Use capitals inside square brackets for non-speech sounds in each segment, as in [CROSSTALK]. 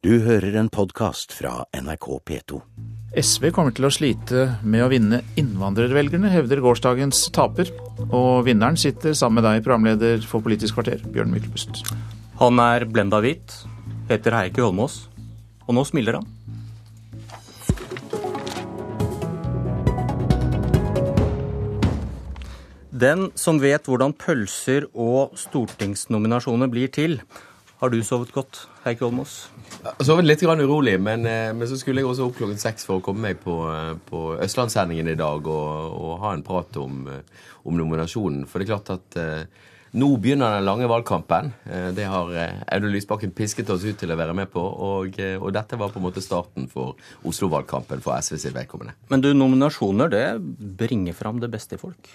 Du hører en podkast fra NRK P2. SV kommer til å slite med å vinne innvandrervelgerne, hevder gårsdagens taper. Og vinneren sitter sammen med deg, programleder for Politisk kvarter, Bjørn Myklebust. Han er blenda hvit, heter Heikki Holmås, og nå smiler han. Den som vet hvordan pølser og stortingsnominasjoner blir til, har du sovet godt, Heikki Holmås? Sovet litt grann urolig, men, eh, men, så skulle jeg også opp klokken seks for å komme meg på, eh, på Østlandssendingen i dag og, og, ha en prat om, eh, om, nominasjonen. For det er klart at eh, nå begynner den lange valgkampen. Det har Audun Lysbakken pisket oss ut til å være med på. Og, og dette var på en måte starten for Oslo-valgkampen for SV sitt vedkommende. Men du, nominasjoner det bringer fram det beste i folk?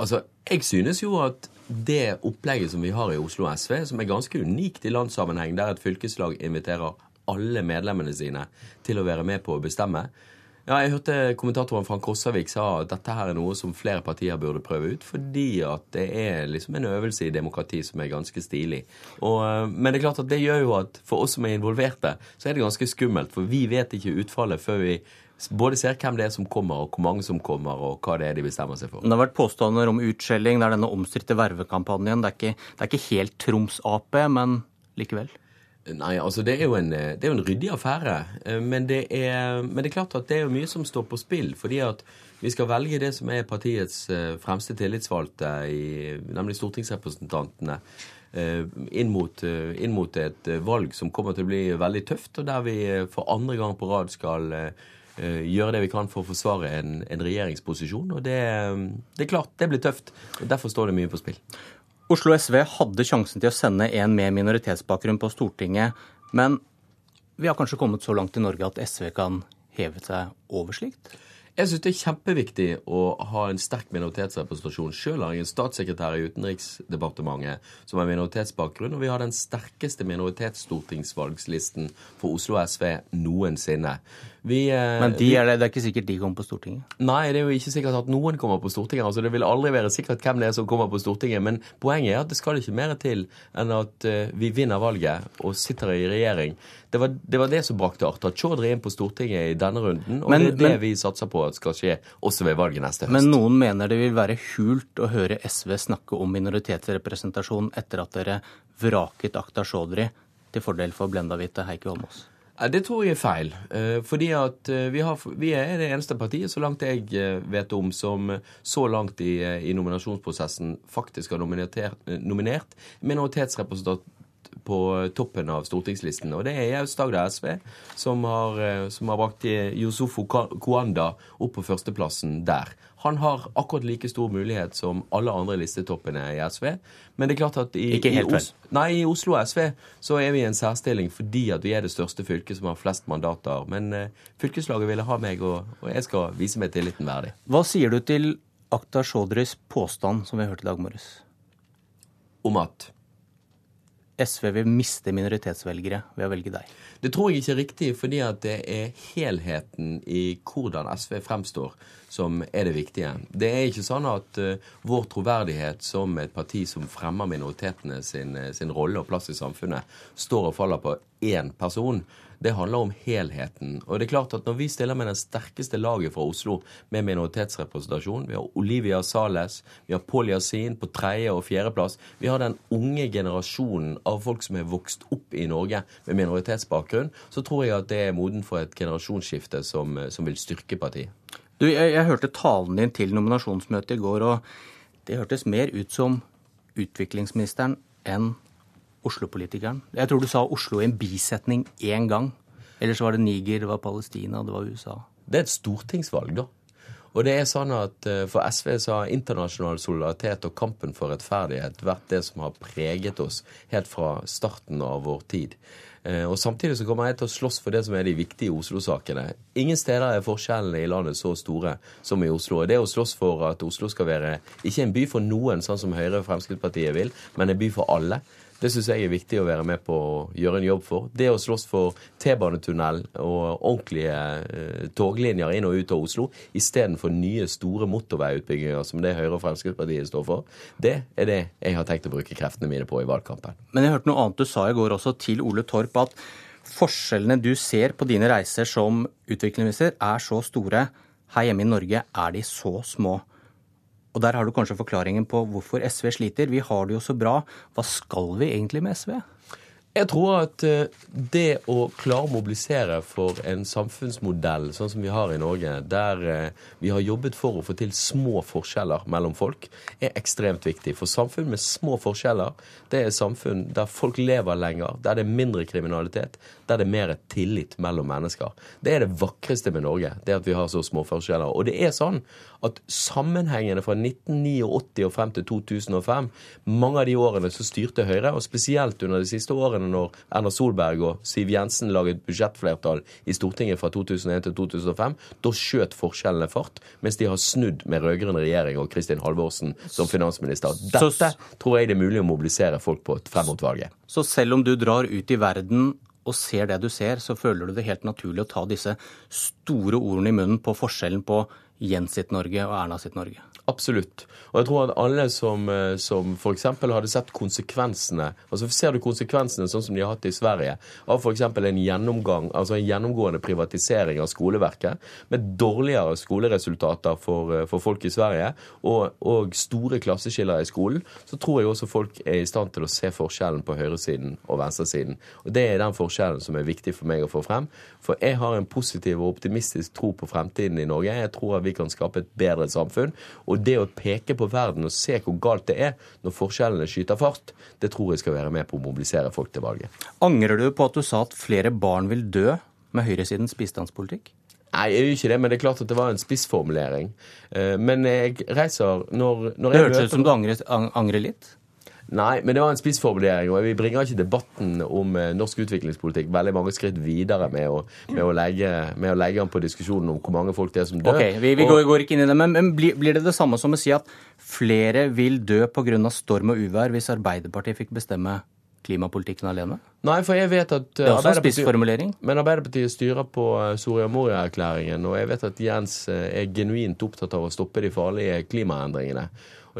Altså, Jeg synes jo at det opplegget som vi har i Oslo SV, som er ganske unikt i landssammenheng, der et fylkeslag inviterer alle medlemmene sine til å være med på å bestemme ja, Jeg hørte kommentatoren Frank Rossavik sa at dette her er noe som flere partier burde prøve ut, fordi at det er liksom en øvelse i demokrati som er ganske stilig. Og, men det er klart at det gjør jo at for oss som er involverte, så er det ganske skummelt. For vi vet ikke utfallet før vi både ser hvem det er som kommer, og hvor mange som kommer, og hva det er de bestemmer seg for. Det har vært påstander om utskjelling. Det er denne omstridte vervekampanjen. Det er ikke, det er ikke helt Troms-Ap, men likevel? Nei, altså det er jo en, det er en ryddig affære. Eh, men det, er, men det, er, klart at det er jo mye som står på spill. fordi at vi skal velge det som er partiets eh, fremste tillitsvalgte, i, nemlig stortingsrepresentantene. Eh, inn mot, inn mot, et valg som kommer til å bli veldig tøft, og der vi for andre gang på rad skal gjøre det vi kan for å forsvare en, en regjeringsposisjon. Og det, det, er klart, det blir tøft. og Derfor står det mye på spill. Oslo SV hadde sjansen til å sende en med minoritetsbakgrunn på Stortinget, men vi har kanskje kommet så langt i Norge at SV kan heve seg over slikt? Jeg syns det er kjempeviktig å ha en sterk minoritetsrepresentasjon. Sjøl har jeg en statssekretær i Utenriksdepartementet som har minoritetsbakgrunn, og vi har den sterkeste minoritetsstortingsvalgslisten for Oslo SV noensinne. Vi, eh, Men de er det, det, er ikke sikkert de kommer på Stortinget? Nei, det er jo ikke sikkert at noen kommer på Stortinget. altså Det vil aldri være sikkert hvem det er som kommer på Stortinget. Men poenget er at det skal ikke mer til enn at uh, vi vinner valget og sitter i regjering. Det var det, var det som brakte Arta Chaudhry inn på Stortinget i denne runden. Og men, det er det men, vi satser på at skal skje også ved valget neste høst. Men noen mener det vil være hult å høre SV snakke om minoritetsrepresentasjon etter at dere vraket Akta Chaudhry til fordel for Blenda Hvite Heikki Holmås? Det tror jeg er feil. Eh, fordi at eh, vi, har, vi, er det eneste partiet, så langt jeg eh, vet om, som så langt i, i nominasjonsprosessen faktisk har nominert, minoritetsrepresentant på toppen av stortingslisten. Og det er Aust-Agder SV som har, som har brakt Yusufo Kuanda opp på førsteplassen der. Han har akkurat like stor mulighet som alle andre listetoppene i SV. Men det er klart at i, helt vel. Nei, i Oslo SV så er vi i en særstilling fordi at vi er det største fylket som har flest mandater. Men uh, fylkeslaget ville ha meg, og, og, jeg skal vise meg tilliten verdig. Hva sier du til Akta Sjodris påstand som vi hørte i dag morges? Om at SV vil miste minoritetsvelgere ved å velge deg? Det tror jeg ikke er riktig, fordi at det er helheten i hvordan SV fremstår som er det viktige. Det er ikke sånn at uh, vår troverdighet som et parti som fremmer minoritetene sin, sin rolle og plass i samfunnet, står og faller på én person. Det handler om helheten. Og det er klart at Når vi stiller med den sterkeste laget fra Oslo med minoritetsrepresentasjon Vi har Olivia Sales, vi har Paul Yasin på tredje- og fjerdeplass. Vi har den unge generasjonen av folk som er vokst opp i Norge med minoritetsbakgrunn. Så tror jeg at det er moden for et generasjonsskifte som, som vil styrke partiet. Du, jeg, jeg hørte talen din til nominasjonsmøtet i går, og det hørtes mer ut som utviklingsministeren enn Oslo-politikeren. Jeg tror du sa Oslo i en bisetning én gang. Ellers var det Niger, det var Palestina, det var USA. Det er et stortingsvalg, da. Og det er sånn at eh, For SV så har internasjonal solidaritet og kampen for rettferdighet vært det som har preget oss helt fra starten av vår tid. Eh, og Samtidig så kommer jeg til å slåss for det som er de viktige Oslo-sakene. Ingen steder er forskjellene i landet så store som i Oslo. Det å slåss for at Oslo skal være ikke en by for noen, sånn som Høyre og Fremskrittspartiet vil, men en by for alle. Det syns jeg er viktig å være med på å gjøre en jobb for. Det å slåss for T-banetunnel og ordentlige eh, toglinjer inn og ut av Oslo istedenfor nye, store motorveiutbygginger som det Høyre og Fremskrittspartiet står for, det er det jeg har tenkt å bruke kreftene mine på i valgkampen. Men jeg hørte noe annet du sa i går også til Ole Torp, at forskjellene du ser på dine reiser som utviklingsminister, er så store. Her hjemme i Norge er de så små. Og der har du kanskje forklaringen på hvorfor SV sliter. Vi har det jo så bra. Hva skal vi egentlig med SV? Jeg tror at eh, det å klare å mobilisere for en samfunnsmodell sånn som vi har i Norge, der eh, vi har jobbet for å få til små forskjeller mellom folk, er ekstremt viktig. For samfunn med små forskjeller, det er samfunn der folk lever lenger, der det er mindre kriminalitet, der det er mer tillit mellom mennesker. Det er det vakreste med Norge, det at vi har så små forskjeller. Og det er sånn at sammenhengene fra 1989 og frem til 2005, mange av de årene så styrte Høyre, og spesielt under de siste årene når Erna Solberg og Siv Jensen laget budsjettflertall i Stortinget fra 2001 til 2005, da skjøt forskjellene fart, mens de har snudd med rød-grønn regjering og Kristin Halvorsen som finansminister. Dette tror jeg det er mulig å mobilisere folk på frem mot valget. Så selv om du drar ut i verden og ser det du ser, så føler du det helt naturlig å ta disse store ordene i munnen på forskjellen på Jens sitt Norge og Erna sitt Norge. Absolutt. Og jeg tror at alle som, eh, som f.eks. hadde sett konsekvensene altså Ser du konsekvensene sånn som de har hatt i Sverige, av f.eks. en gjennomgang, altså en gjennomgående privatisering av skoleverket, med dårligere skoleresultater for, eh, for folk i Sverige, og, og, store klasseskiller i skolen, så tror jeg også folk er i stand til å se forskjellen på høyresiden og venstresiden. Og Det er den forskjellen som er viktig for meg å få frem. For jeg har en positiv og optimistisk tro på fremtiden i Norge. Jeg tror at vi kan skape et bedre samfunn. Og det å peke på verden og se hvor galt det er når forskjellene skyter fart, det tror jeg skal være med på å mobilisere folk til valget. Angrer du på at du sa at flere barn vil dø med høyresidens bistandspolitikk? Nei, jeg gjør ikke det, men det er klart at det var en spissformulering. Eh, men jeg reiser når, når Det hørtes ut som du angrer, angrer litt? Nei, men det var en spissformulering, og vi bringer ikke debatten om eh, norsk utviklingspolitikk veldig mange skritt videre med å, med å, legge, med å legge an på diskusjonen om hvor mange folk det er som dør. Ok, Vi, vi går, går, ikke inn i det, men, men blir, blir, det det samme som å si at flere vil dø pga. storm og uvær hvis Arbeiderpartiet fikk bestemme klimapolitikken alene? Nei, for jeg vet at Det er også en spissformulering. Men Arbeiderpartiet styrer på eh, Soria Moria-erklæringen, og jeg vet at Jens eh, er genuint opptatt av å stoppe de farlige klimaendringene.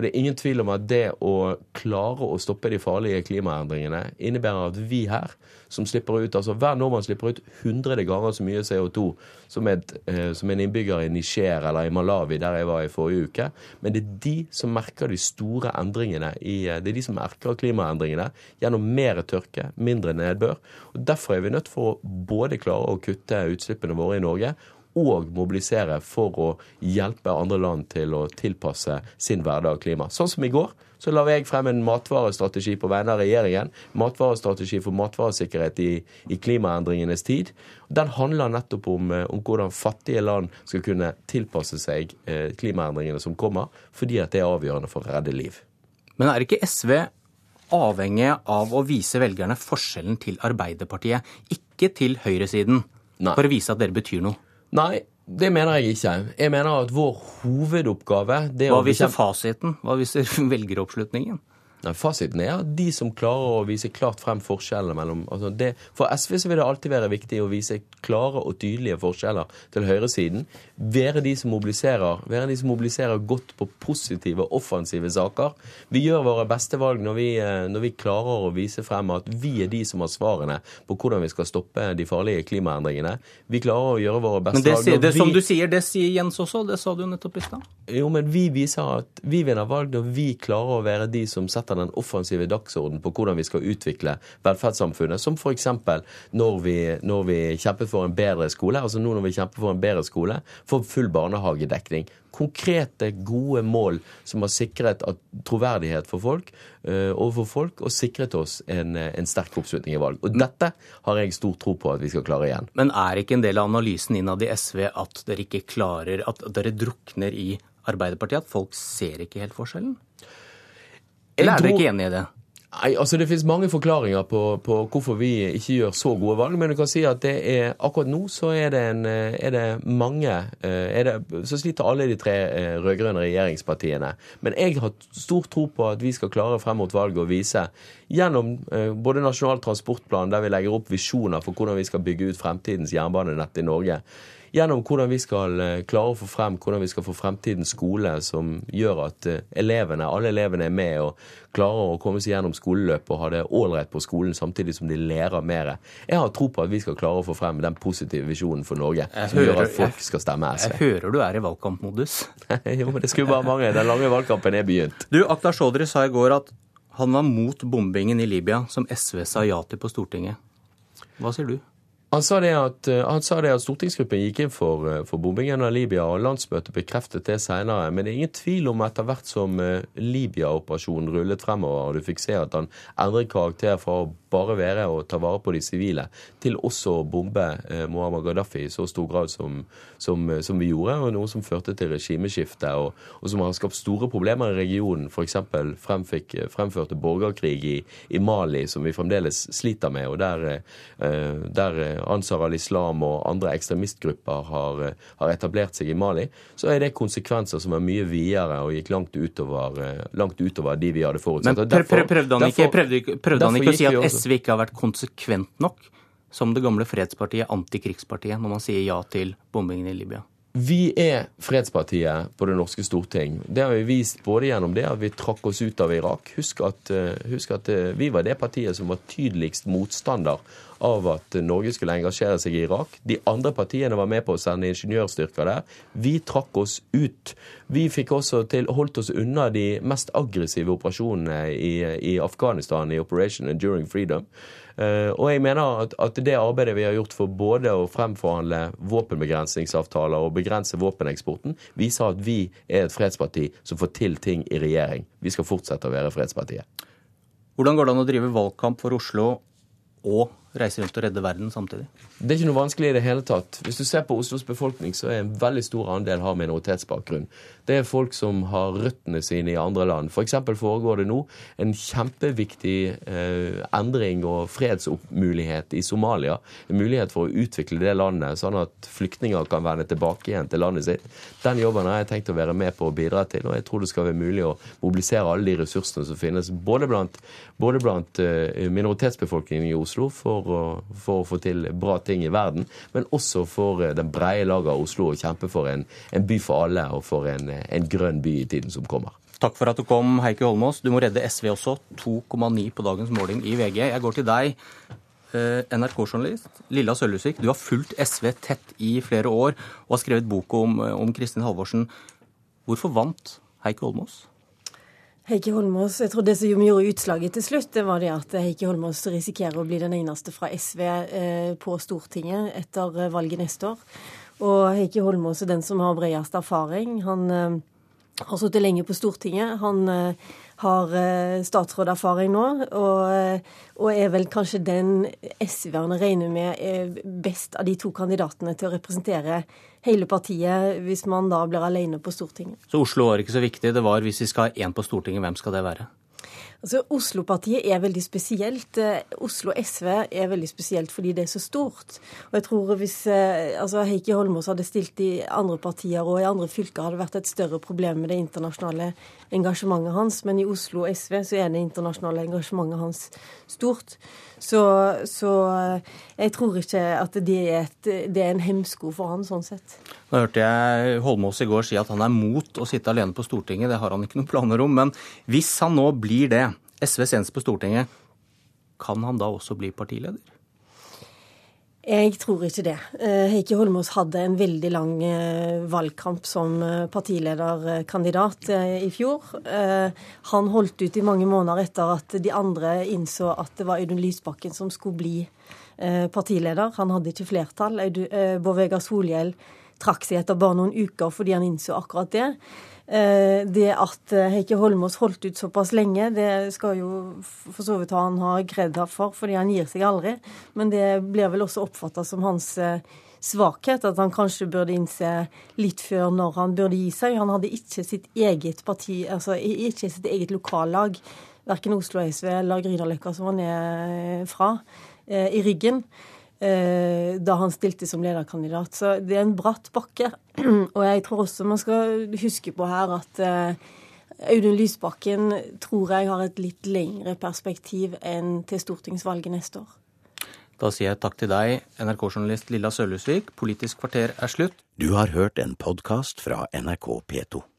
Og det er ingen tvil om at det å klare å stoppe de farlige klimaendringene innebærer at vi her, som slipper ut altså Hver nordmann slipper ut 100 ganger så mye CO2 som, et, eh, som en innbygger i Niger eller i Malawi, der jeg var i forrige uke. Men det er de som merker de store endringene i eh, Det er de som merker klimaendringene gjennom mer tørke, mindre nedbør. Og Derfor er vi nødt for å både klare å kutte utslippene våre i Norge og mobilisere for å hjelpe andre land til å tilpasse sin hverdag og klima. Sånn som i går så la jeg frem en matvarestrategi på vegne av regjeringen. Matvarestrategi for matvaresikkerhet i, i klimaendringenes tid. Den handler nettopp om, eh, om, hvordan fattige land skal kunne tilpasse seg eh, klimaendringene som kommer, fordi at det er avgjørende for å redde liv. Men er ikke SV avhengig av å vise velgerne forskjellen til Arbeiderpartiet, ikke til høyresiden, Nei. for å vise at dere betyr noe? Nei, det mener jeg ikke. Jeg mener at vår hovedoppgave Hva viser fasiten? Hva viser [LAUGHS] velgeroppslutningen? Nei, Fasiten er at de som klarer å vise klart frem forskjellene mellom altså det, For SV så vil det alltid være viktig å vise klare og tydelige forskjeller til høyresiden. Være de som mobiliserer, være de som mobiliserer godt på positive, offensive saker. Vi gjør våre beste valg når vi, eh, når vi klarer å vise frem at vi er de som har svarene på hvordan vi skal stoppe de farlige klimaendringene. Vi klarer å gjøre våre beste valg. Men det, vi, som du sier, det sier Jens også. Det sa du nettopp i stad. Jo, men vi viser at vi vinner valg når vi klarer å være de som setter setter den offensive dagsorden på hvordan vi skal utvikle velferdssamfunnet, som f.eks. Når, vi, når vi kjemper for en bedre skole, altså nå når vi kjemper for en bedre skole, for full barnehagedekning. Konkrete, gode mål som har sikret troverdighet for folk, uh, overfor folk, og sikret oss en, en sterk oppslutning i valg. Og dette har jeg stor tro på at vi skal klare igjen. Men er ikke en del av analysen innad i SV at dere ikke klarer, at dere drukner i Arbeiderpartiet? At folk ser ikke helt forskjellen? Eller er dere ikke enig i det? Nei, altså Det finnes mange forklaringer på, på, hvorfor vi ikke gjør så gode valg. Men du kan si at det er, akkurat nå så er det, en, er det mange eh, er det, Så sliter alle de tre eh, rød-grønne regjeringspartiene. Men jeg har stor tro på at vi skal klare frem mot valget å vise gjennom eh, både Nasjonal transportplan, der vi legger opp visjoner for hvordan vi skal bygge ut fremtidens jernbanenett i Norge gjennom hvordan vi skal eh, klare å få frem hvordan vi skal få fremtidens skole som gjør at eh, elevene, alle elevene er med og klarer å komme seg gjennom skoleløpet og ha det ålreit på skolen samtidig som de lærer mer. Jeg har tro på at vi skal klare å få frem den positive visjonen for Norge Jeg som hører- gjør at folk skal stemme Jeg hører du er i valgkampmodus. [LAUGHS] jo, men det skulle bare mange. Den lange valgkampen er begynt. Du, Akhtar Chaudhry sa i går at han var mot bombingen i Libya, som SV sa ja til på Stortinget. Hva sier du? Han sa, at, eh, han sa det at stortingsgruppen gikk inn for, eh, for bombingen av Libya, og landsmøtet bekreftet det senere. Men det er ingen tvil om etter hvert som eh, Libya-operasjonen rullet fremover, og du fikk se at han endret karakter fra å bare være å ta vare på de sivile, til også å bombe eh, Muammar Gaddafi i så stor grad som, som, eh, som vi gjorde, og noe som førte til regimeskifte, og, og som har skapt store problemer i regionen. F.eks. Fremfikk, fremførte borgerkrig i, i Mali, som vi fremdeles sliter med, og der, eh, der eh, Ansar al-Islam og andre ekstremistgrupper har, eh, har etablert seg i Mali, så er det konsekvenser som er mye videre og gikk langt utover, eh, langt utover de vi hadde forutsatt. Men prøvde han ikke, prøvde, prøvde han ikke å si at SV ikke har vært konsekvent nok som det gamle fredspartiet, antikrigspartiet, når man sier ja til bombingen i Libya? Vi er fredspartiet på det norske storting. Det har vi vist både gjennom det at vi trakk oss ut av Irak. Husk at, eh, husk at eh, vi var det partiet som var tydeligst motstander av at Norge skulle engasjere seg i Irak. De andre partiene var med på å sende ingeniørstyrker der. Vi trakk oss ut. Vi fikk også til, holdt oss unna de mest aggressive operasjonene i, i Afghanistan i Operation Enduring Freedom. Eh, og jeg mener at, at det arbeidet vi har gjort for både å fremforhandle våpenbegrensningsavtaler og begrense våpeneksporten, viser at vi er et fredsparti som får til ting i regjering. Vi skal fortsette å være fredspartiet. Hvordan går det an å drive valgkamp for Oslo og reise rundt og redde verden samtidig? Det er ikke noe vanskelig i det hele tatt. Hvis du ser på Oslos befolkning, så er en veldig stor andel har minoritetsbakgrunn. Det er folk som har røttene sine i andre land. F.eks. foregår det nå en kjempeviktig eh, endring og fredsmulighet i Somalia. En mulighet for å utvikle det landet, sånn at flyktninger kan vende tilbake igjen til landet sitt. Den jobben har jeg tenkt å være med på å bidra til, og jeg tror det skal være mulig å mobilisere alle de ressursene som finnes, både blant, både blant eh, minoritetsbefolkningen i Oslo for å, for å få til bra ting i verden, men også for eh, den breie laget av Oslo å kjempe for en, en by for alle og for en, en grønn by i tiden som kommer. Takk for at du kom, Heikki Holmås. Du må redde SV også. 2,9 på dagens måling i VG. Jeg går til deg, eh, NRK-journalist Lilla Sølhusvik. Du har fulgt SV tett i flere år og har skrevet bok om, eh, om Kristin Halvorsen. Hvorfor vant Heikki Holmås? Heikki Holmås, jeg tror Det som gjorde utslaget til slutt, det var det at Heikki Holmås risikerer å bli den eneste fra SV eh, på Stortinget etter eh, valget neste år. Og Heikki Holmås er den som har bredest erfaring. Han eh, har sittet lenge på Stortinget. Han eh, har eh, statsråderfaring nå, og, eh, og er vel kanskje den SV-erne regner med er best av de to kandidatene til å representere hele partiet hvis man da blir alene på Stortinget. Så Oslo var ikke så viktig. Det var hvis vi skal ha én på Stortinget, hvem skal det være? Altså, Oslo-partiet er veldig spesielt. Eh, Oslo SV er veldig spesielt fordi det er så stort. Og jeg tror hvis eh, altså Heikki Holmås hadde stilt i andre partier og i andre fylker, hadde det vært et større problem med det internasjonale engasjementet hans. Men i Oslo SV så er det internasjonale engasjementet hans stort. Så, så eh, jeg tror ikke at det er, et, det er en hemsko for han sånn sett. Nå hørte jeg Holmås i går si at han er mot å sitte alene på Stortinget. Det har han ikke noen planer om. Men hvis han nå blir det, SVs senest på Stortinget, kan han da også bli partileder? Jeg tror ikke det. Eh, Heikki Holmås hadde en veldig lang eh, valgkamp som eh, partilederkandidat i fjor. Han holdt ut i mange måneder etter at de andre innså at det var Audun Lysbakken som skulle bli partileder. Han hadde ikke flertall. Bård Vegar Solhjell trakk seg etter bare noen uker fordi han innså akkurat det. Det at Heikki Holmås holdt ut såpass lenge, det skal jo for så vidt han ha kred for, fordi han gir seg aldri. Men det blir vel også oppfatta som hans svakhet, at han kanskje burde innse litt før når han burde gi seg. Han hadde ikke sitt eget parti, altså ikke sitt eget lokallag, verken Oslo SV eller Grünerløkka, som han er fra, i ryggen da han stilte som lederkandidat. Så det er en bratt bakke. [CLEARS THROAT] Og jeg tror også man skal huske på her at Audun Lysbakken tror jeg har et litt lengre perspektiv enn til stortingsvalget neste år. Da sier jeg takk til deg, NRK-journalist Lilla Sølhusvik. Politisk kvarter er slutt. Du har hørt en podkast fra NRK P2.